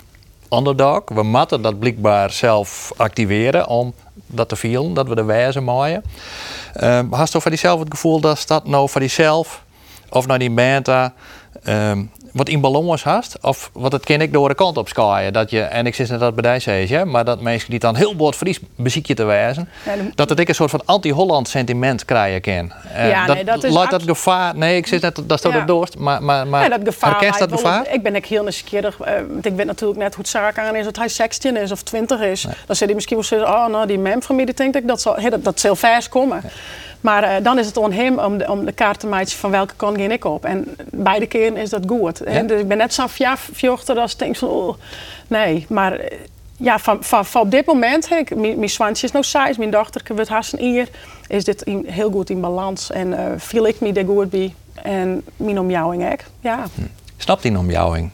underdog. We moeten dat blijkbaar zelf activeren om dat te vielen, dat we de wijze maaien. Uh, hast je voor diezelfde het gevoel dat dat nou voor diezelf of naar die beta wat in ballons hast, of wat het ken ik door de kant op skaaien. Dat je, en ik zit net dat bij deze, maar dat mensen die dan heel bord Fries beziekje te wijzen, dat het ik een soort van anti-Holland sentiment krijgen kan. Uh, ja, dat, nee, dat is laat dat gevaar, nee, ik zit net, dat staat ja. doorst, maar, maar, maar ja, dat gevaar, dat gevaar? Ik ben ik heel nieuwsgierig, uh, want ik weet natuurlijk net hoe het zaak aan is, of hij 16 is of 20 is. Dan zit hij misschien wel zeggen, oh nou, die mem van mij, die denkt ik dat, zal, dat, dat zal vers komen. Maar uh, dan is het aan hem om de, om de kaart te maken van welke kant ging ik op. En beide keren is dat goed. Ja? Dus ik ben net zo'n fjorter als ik denk van, oh, nee. Maar eh, ja, van, van, van op dit moment, ik, mijn zwaantje is nog saai, mijn dochter wordt haast hier, is dit in, heel goed in balans. En uh, viel ik me er goed bij. En mijn omjouwing ook, ja. Hm. Snapt die omjouwing?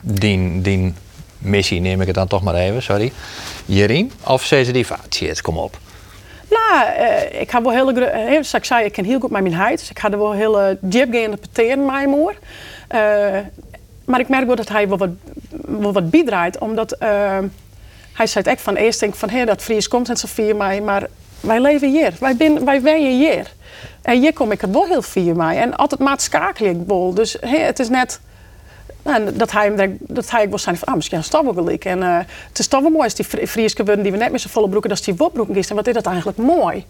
Die, die missie neem ik het dan toch maar even, sorry. Jerien? Of zei ze die van, shit, kom op. Nou, uh, ik heb wel hele, heel, zoals ik zei, ik ken heel goed met mijn huid. Dus ik had er wel hele diep gaan interpreteren met moer. Uh, maar ik merk wel dat hij wel wat, wel wat bijdraait, omdat hij zei echt van eerst denk van hey, dat Fries komt en zo vier mij, maar wij leven hier, wij, ben, wij zijn hier. En hier kom ik het wel heel vier mij en altijd maat ik wel. Dus het is net nou, dat hij, dat hij wel zijn van, ah, misschien een gelijk. En uh, het is toch wel mooi als die Frieske worden die we net met zijn volle broeken, dat die wopbroeken is. En wat is dat eigenlijk mooi.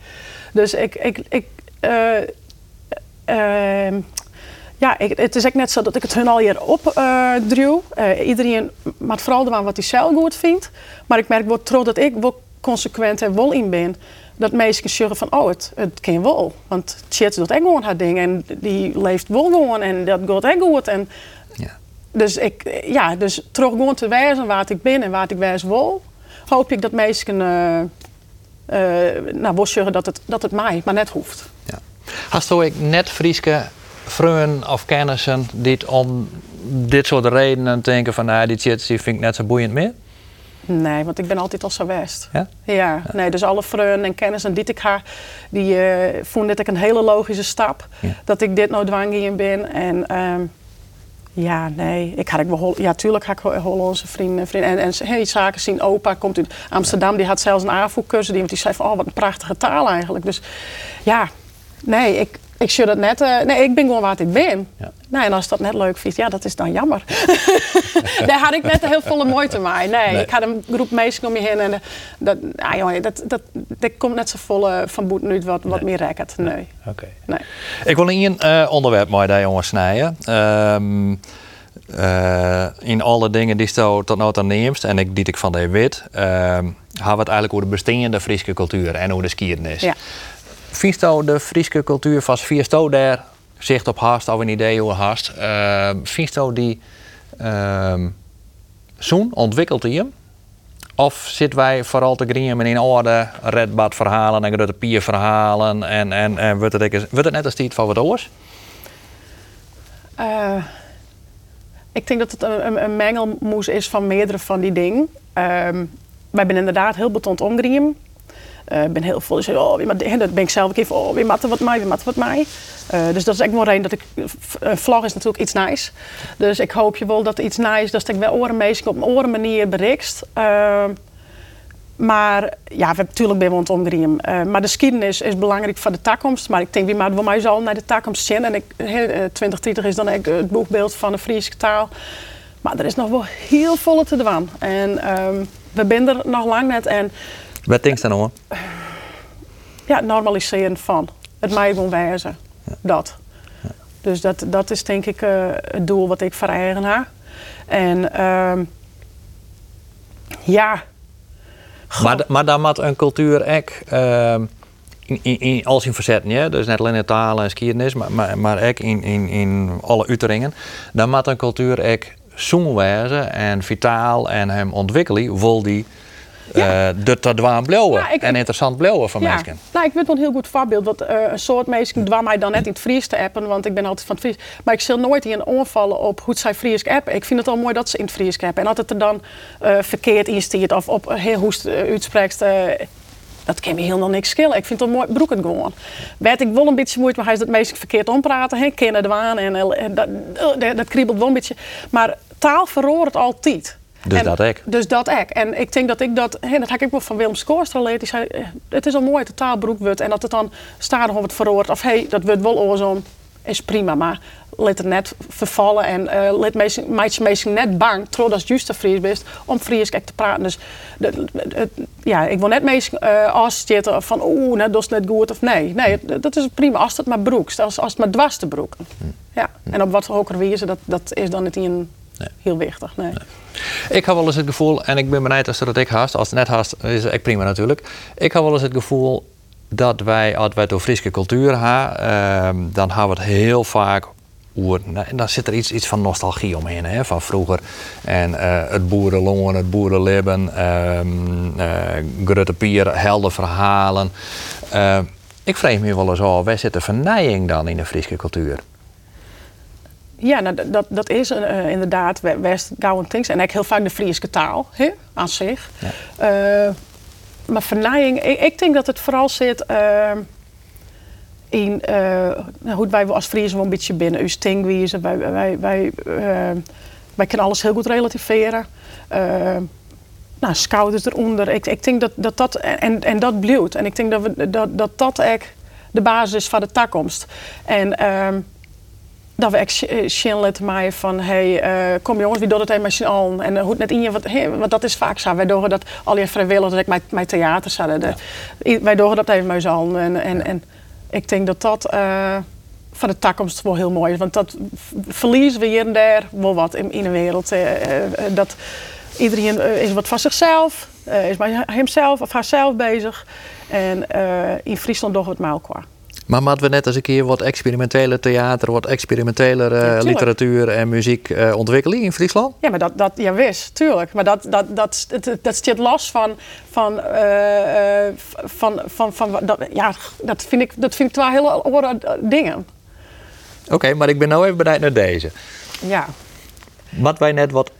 Dus ik, ik, ik uh, uh, ja, ik, het is echt net zo dat ik het hun al hier opdruw. Uh, iedereen maakt vooral de wat hij zelf goed vindt. Maar ik merk wel trouw dat ik consequent en wel in ben. Dat mensen zeggen van, oh, het, het kan wel. Want Chet doet echt gewoon haar ding. En die leeft wel gewoon. En dat gaat echt goed. En dus, ik, ja, dus terug gewoon te wijzen waar ik ben en waar ik wijs wil, hoop ik dat mensen uh, uh, nou, zeggen dat het, dat het mij maar net hoeft. Ja. Hast ik net Frieske vrienden of kennissen die om dit soort redenen denken van nou, die shit vind ik net zo boeiend meer? Nee, want ik ben altijd al zo west. Ja? Ja, nee, dus alle vrienden en kennissen die ik ha, die uh, vonden dit ik een hele logische stap. Dat ik dit nou dwang in ben. En uh, ja, nee. Ik had ik wel, ja, tuurlijk had ik Hollandse vrienden. vrienden. En, en hey, zaken zien. Opa komt uit Amsterdam, die had zelfs een AVO-cursus. Die, die zei van, oh, wat een prachtige taal eigenlijk. Dus ja, nee, ik, ik zie dat net. Uh, nee, ik ben gewoon wat ik ben. Ja. Nee, en als dat net leuk vindt, ja, dat is dan jammer. Daar had ik net heel volle moeite mee. Nee, nee, ik had een groep meisjes om je heen. En dat, ah, jongen, dat, dat, dat komt net zo volle van boet nu wat, wat meer rekkert. Nee. Oké. Nee. Ik wil in een uh, onderwerp mooi daar jongens snijden. Um, uh, in alle dingen die je tot aan neemt, en ik die ik van de wit, uh, hebben we het eigenlijk over de bestaande Friese cultuur en hoe de skiernis. Ja. Vindt de Friese cultuur vast vier daar zicht op haast of een idee hoe haast? Uh, die uh, zoen ontwikkelt hij hem? Of zitten wij vooral te griemen in orde redbad verhalen en grote pier verhalen en, en, en wordt, het, wordt het net als die van wat oors? Uh, ik denk dat het een, een, mengelmoes is van meerdere van die dingen. Uh, wij zijn inderdaad heel betond omgriem. Uh, ik ben heel vol. Dus, oh, wie dat ben ik zelf even. Oh, wie matte wat mij, wie matte wat mij. Uh, dus dat is echt wel een dat ik. Een vlog is natuurlijk iets nice. Dus ik hoop je wel dat iets nice, dat ik wel orenmeesting op een oren manier bericht. Uh, maar ja, we natuurlijk ben we het omgriem. Maar de geschiedenis is belangrijk voor de toekomst. Maar ik denk, wie voor mij zal naar de toekomst zien. En ik, 2030 is dan ook het boekbeeld van de Friese taal. Maar er is nog wel heel veel te doen. En um, we zijn er nog lang net. En wat denk je dan hoor? Ja, normaliseren van. Het mij gewoon wijzen. Dat. Dus dat, dat is denk ik eh, het doel wat ik voor eigen heb. En ehm, ja. Maar, maar dan moet een cultuur ook ehm, in, in, in al zijn verzetten, ja? dus net alleen in taal en skiernis, maar, maar, maar ook in, in, in alle uiteringen. Dan moet een cultuur ook zoen en vitaal en hem ontwikkelen, wil die eh de dwaan blijven Ja, ik- en interessant blijven voor ja. mensen. Nou, ik weet wel een heel goed voorbeeld. Dat, eh, een soort mensen dwam mij dan net in het Fries te appen, want ik ben altijd van het Fries. Maar ik zal nooit in aanvallen op hoe zij Fries appen. Ik vind het al mooi dat ze in het Fries appen. En als het er dan eh, verkeerd in stiert of op heel hoe het eh, uitspreekt, dat kan me helemaal niks schelen. Ik vind het al mooi broek het gewoon. Weet ik wel een beetje moeite, maar hij is het meest verkeerd ompraten. Hè? Kennen de waan en, dat, dat, dat kriebelt wel een beetje. Maar taal verroert altijd. Dus En- dat ook. Dus dat ook. En ik denk dat ik dat, hè, dat heb ik wel van Willem Skoorstra geleerd. Die zei, eh, het is al mooi dat de taal broek wordt en dat het dan staat of het verroort. Of hey, dat wordt wel oorzaam, is prima. Maar laat het net vervallen en eh laat mensen net bang, terwijl dat juist de Fries best, om Fries te praten. Dus de- ja, ik wil net mensen uh, afzitten van oeh, net dat is net goed of nee. Nee, dat is prima als het maar broekt, als, als het maar dwars te broeken. Ja, en op wat hoger wijze, dat, dat is dan niet in heel wichtig. Nee. Ik heb wel eens het gevoel, en ik ben benieuwd als dat ik haast, als het net haast is het prima natuurlijk. Ik heb wel eens het gevoel dat wij, als wij door Friese cultuur hebben, ehm, dan hebben we het heel vaak En dan zit er iets, iets van nostalgie omheen, hè, van vroeger. En eh, het boerenlongen, het boerenlibben, ehm eh Grutte Pier, helder verhalen. Eh, ik vraag me wel eens af, waar zit de dan in de Friese cultuur? Ja, nou, dat- dat, is eh, inderdaad we- West Gouwen Things. En eigenlijk heel vaak de Friese taal hè, aan zich. Eh, maar vernijing, ik, ik denk dat het vooral zit eh, in eh, nou, hoe wij als Friesen wel een beetje binnen uw stingwijze. Wij, wij, wij, eh, wij kunnen alles heel goed relativeren. Eh, nou, scout is eronder. Ik, ik denk dat dat, dat en, en dat blijft. En ik denk dat we, dat, dat, dat echt de basis is van de toekomst. En ehm, dat we echt zien laten maken van hey, eh, kom jongens, wie doet het even met z'n allen? En eh, hoe het net in je, wat, hey, want dat is vaak zo. Wij doen dat al je vrijwilligers, dat ik mijn, mijn theater zouden. De, i- Wij doen dat even met z'n allen. En, en, en ik denk dat dat eh, van de toekomst wel heel mooi is. Want dat verliezen we hier en daar wel wat in, in de wereld. Eh, eh, eh, dat iedereen eh, is wat van zichzelf, eh, is met hemzelf of haarzelf bezig. En eh, in Friesland doen we het met elkaar. Maar moeten we net als een keer wat experimentele theater, wat experimentele eh, literatuur en muziek eh, ontwikkelen in Friesland? Ja, maar dat, dat ja, wist, tuurlijk. Maar dat, dat, dat, dat, dat staat los van, van, eh, eh, van, van, van, dat, ja, dat vind ik, dat vind ik wel hele andere dingen. Oké, maar ik ben nou even benieuwd naar deze. Ja. Wat wij net wat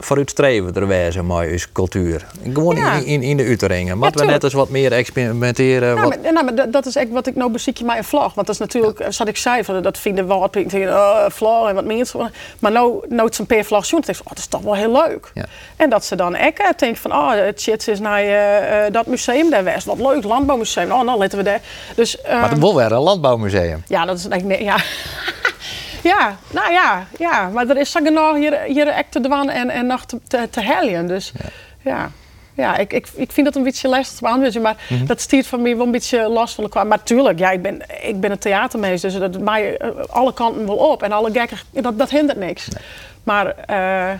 vooruitstreven er wezen met uw cultuur. Gewoon Ja. in, in, in de uiteringen. Wat we net eens wat meer experimenteren. Ja, wat... maar, nou, maar dat, is echt wat ik nou beziek je mij een vlag. Want dat is natuurlijk, zoals ik zei, van, dat vinden we wat. Ik oh, vlag en wat meer. Maar nou, nou het een paar vlag ik, oh, dat is toch wel heel leuk. En dat ze dan echt denken van, oh, het shit is naar eh, eh, dat museum daar west. Wat leuk, landbouwmuseum. Oh, nou laten we daar. Dus, Maar het ehm, wil weer een landbouwmuseum. Ja, dat is eigenlijk. Ja. Ja, nou ja, ja. Maar er is genoeg hier, hier echt te doen en, en nog te, te. Dus ja. Ja, ik, ik, ik vind dat een beetje lastig te beantwoorden, maar dat stiert van mij wel een beetje last van elkaar. Maar tuurlijk, ja, ik ben, ik ben een theatermeester, dus dat mij eh, alle kanten wel op. En alle gekken, dat, dat hindert niks. Maar uh,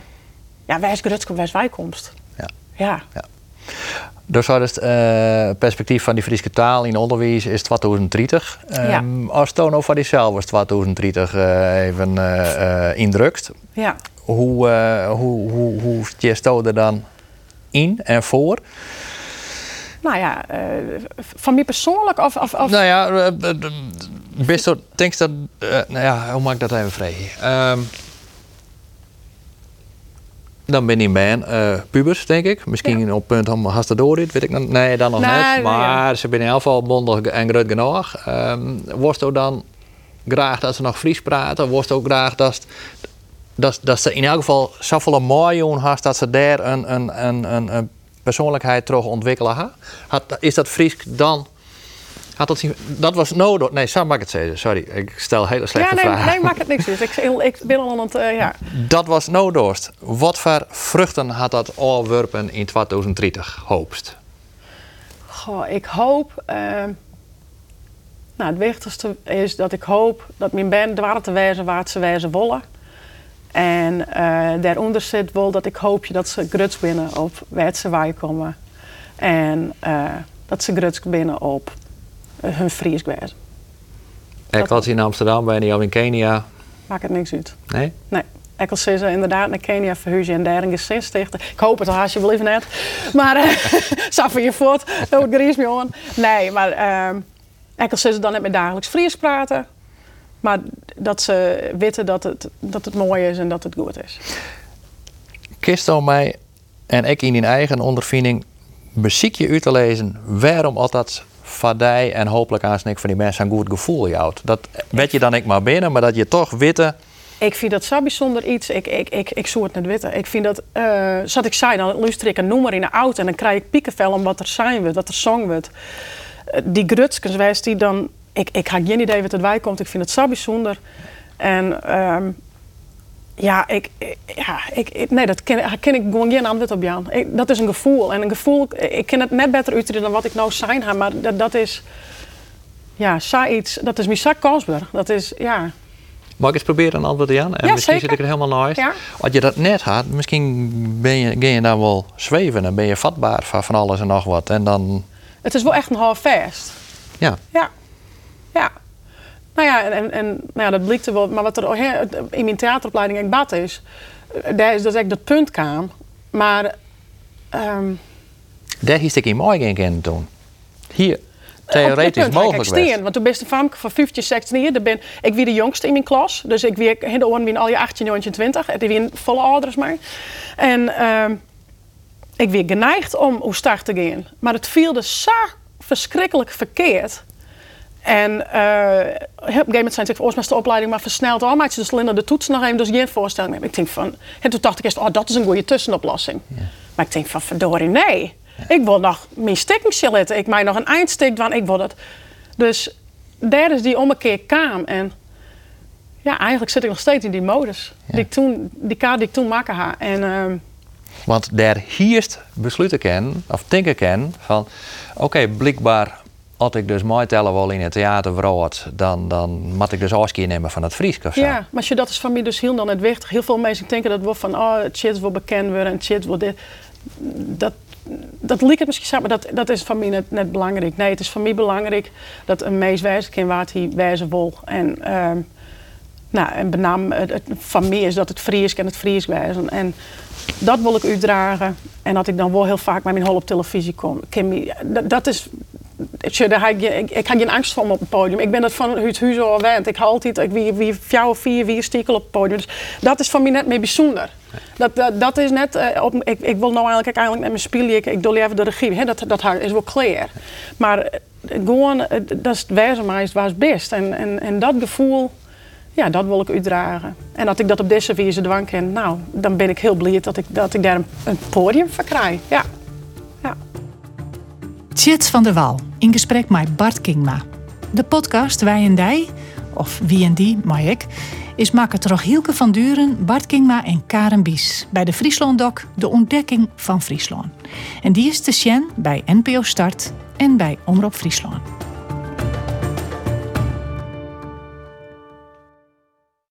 ja, wij is Grutske, wij is wijkomst. Ja. Ja. Dus dat is het eh, perspectief van die Friese taal in onderwijs is 2030. Um, Als toon over die zelf was 2030 uh, even uh, indrukt. Ja. Hoe, hoe, hoe, hoe je er dan in en voor? Nou ja, van mij persoonlijk of... of, of... Nou ja, best denk dat... Nou ja, hoe maak ik dat even vragen? Um, dan ben ik bij uh, pubers, denk ik. Misschien ja. op punt om haast door dit, weet ik nog. Nee, dan nog nee, net. Maar nee. ze zijn in elk geval bondig en groot genoeg. Um, worst ook dan graag dat ze nog Fries praten? Worst ook graag dat, dat, dat ze in elk geval zoveel mooi doen dat ze daar een, een, een, een, een persoonlijkheid terug ontwikkelen? Ha? Had, is dat Fries dan... Had dat, dat was nodig. Nee, zo mag ik het zeggen. Sorry, ik stel hele slechte ja, nee, vragen. Nee, maak het niks. Dus ik, ik ben al aan het. Uh, ja. Dat was nodig. Wat voor vruchten had dat afwerpen in 2030, hoopst? Goh, ik hoop. Uh, Nou, het wichtigste is dat ik hoop dat mijn band dwars te wijzen waar ze wijzen willen. En eh, daaronder zit wel dat ik hoop dat ze gruts binnen op waar ze wij komen. En dat ze gruts binnen op hun Fries wijzen. Ik je in Amsterdam ben je of in Kenia. Maakt het niks uit. Nee? Nee. Ik als ze inderdaad naar Kenia verhuizen en daar een gezin stichten. Ik hoop het alsjeblieft net. Maar uh, van je voort, dat gries me aan. Nee, maar uh, ik als ze dan net met dagelijks Fries praten. Maar dat ze weten dat het, dat het mooi is en dat het goed is. Kist mij en ik in die eigen ondervinding muziek je uit te lezen waarom altijd vadij en hopelijk aan van die mensen een goed gevoel jouwt. Dat weet je dan ik maar binnen, maar dat je toch witte. Ik vind dat zo bijzonder iets. Ik, ik, ik, ik zou het net weten. Ik vind dat, uh, zoals ik zei, dan luister ik een nummer in de auto en dan krijg ik piekenvel om wat er zijn wordt, wat er zong wordt. Uh, die grutskens, die dan ik, ik geen idee wat erbij komt. Ik vind het zo bijzonder. En um, ja, ik, ja ik, nee, dat ken, ken ik gewoon geen antwoord op Jan. Ik, dat is een gevoel. En een gevoel, ik ken het net beter uit dan wat ik nou zijn heb. Maar dat, dat is, ja, iets, dat is zak kostbaar. Dat is, ja. Mag ik eens proberen een antwoord Jan? En ja, misschien zeker. zit ik er helemaal naast. Ja. Als je dat net had, misschien ben je, ben je dan wel zweven. en ben je vatbaar van van alles en nog wat. En dan... Het is wel echt een half vast. Ja. Ja. Ja. Nou ja, en, en nou ja, dat blikte wel. Maar wat er in mijn theateropleiding ik bad is, eh, daar is dat ik dat punt kwam. Maar. Um, daar hiest ik in mooi geen kennen toen. Hier. Theoretisch punt, mogelijk ik steen, Want toen ben je van van 15, 16 jaar. Ben, ik wie de jongste in mijn klas. Dus ik wie in de oren al je 18, 19, 20. Die wie een volle ouders mij. En um, ik weer geneigd om hoe start te gaan. Maar het viel dus zo verschrikkelijk verkeerd. En op een gegeven moment zijn ze volgens de opleiding maar versneld. Oh, maatje, dus Linda de toets nog even, dus geen voorstelling meer. Ik denk van, en toen dacht ik eerst, oh, dat is een goede tussenoplossing. Ja. Maar ik denk van, verdorie, nee. Ik wil nog mijn stikking letten. Ik mij nog een eindstik doen. Ik wil dat. Dus daar is die ommekeer kaam. En ja, eigenlijk zit ik nog steeds in die modus. Ja. Die, ik toen, die kaart die ik toen maken ha. En, uh, Want daar hierst besluiten ken, of denken ken, van oké, okay, blijkbaar als ik dus mooi tellen wil in het theater word, dan, dan moet ik dus afscheid nemen van het Fries of zo. Ja, maar je dat is van mij dus heel dan het wichtig. Heel veel mensen denken dat we van, oh, het shit wil bekend worden en shit wil dit. Dat, dat lijkt het misschien maar dat, dat is van mij net, net belangrijk. Nee, het is van mij belangrijk dat een mees wijzen kan waar hij wijzen wil. En, um, nou, en benam het, van mij is dat het Fries en het Fries wijzen. En dat wil ik uitdragen. En dat ik dan wel heel vaak met mijn hol op televisie kom. Dat, dat is ik, ik, ik heb geen angst voor op het podium. Ik ben het van het huis al gewend. Ik haal altijd, ik wie, wie vier, vier, vier stiekel op het podium. Dus dat is van mij net meer bijzonder. Dat, dat, dat is net, uh, op, ik, ik wil nou eigenlijk, eigenlijk met mijn spelen, ik, ik doe even de regie. Hè, dat, dat is wel klaar. Maar uh, gewoon, uh, dat is het wijze maar het best. En, en, en dat gevoel, ja, dat wil ik uitdragen. En dat ik dat op deze wijze dwang ken, nou, dan ben ik heel blij dat ik, dat ik daar een, podium voor krijg. Ja. Chits van der Wal in gesprek met Bart Kingma. De podcast Wij en Dij, of Wie en Die, maar ik, is maken toch Hielke van Duren, Bart Kingma en Karen Bies bij de Friesland Doc De Ontdekking van Friesland. En die is te zien bij NPO Start en bij Omroep Friesland.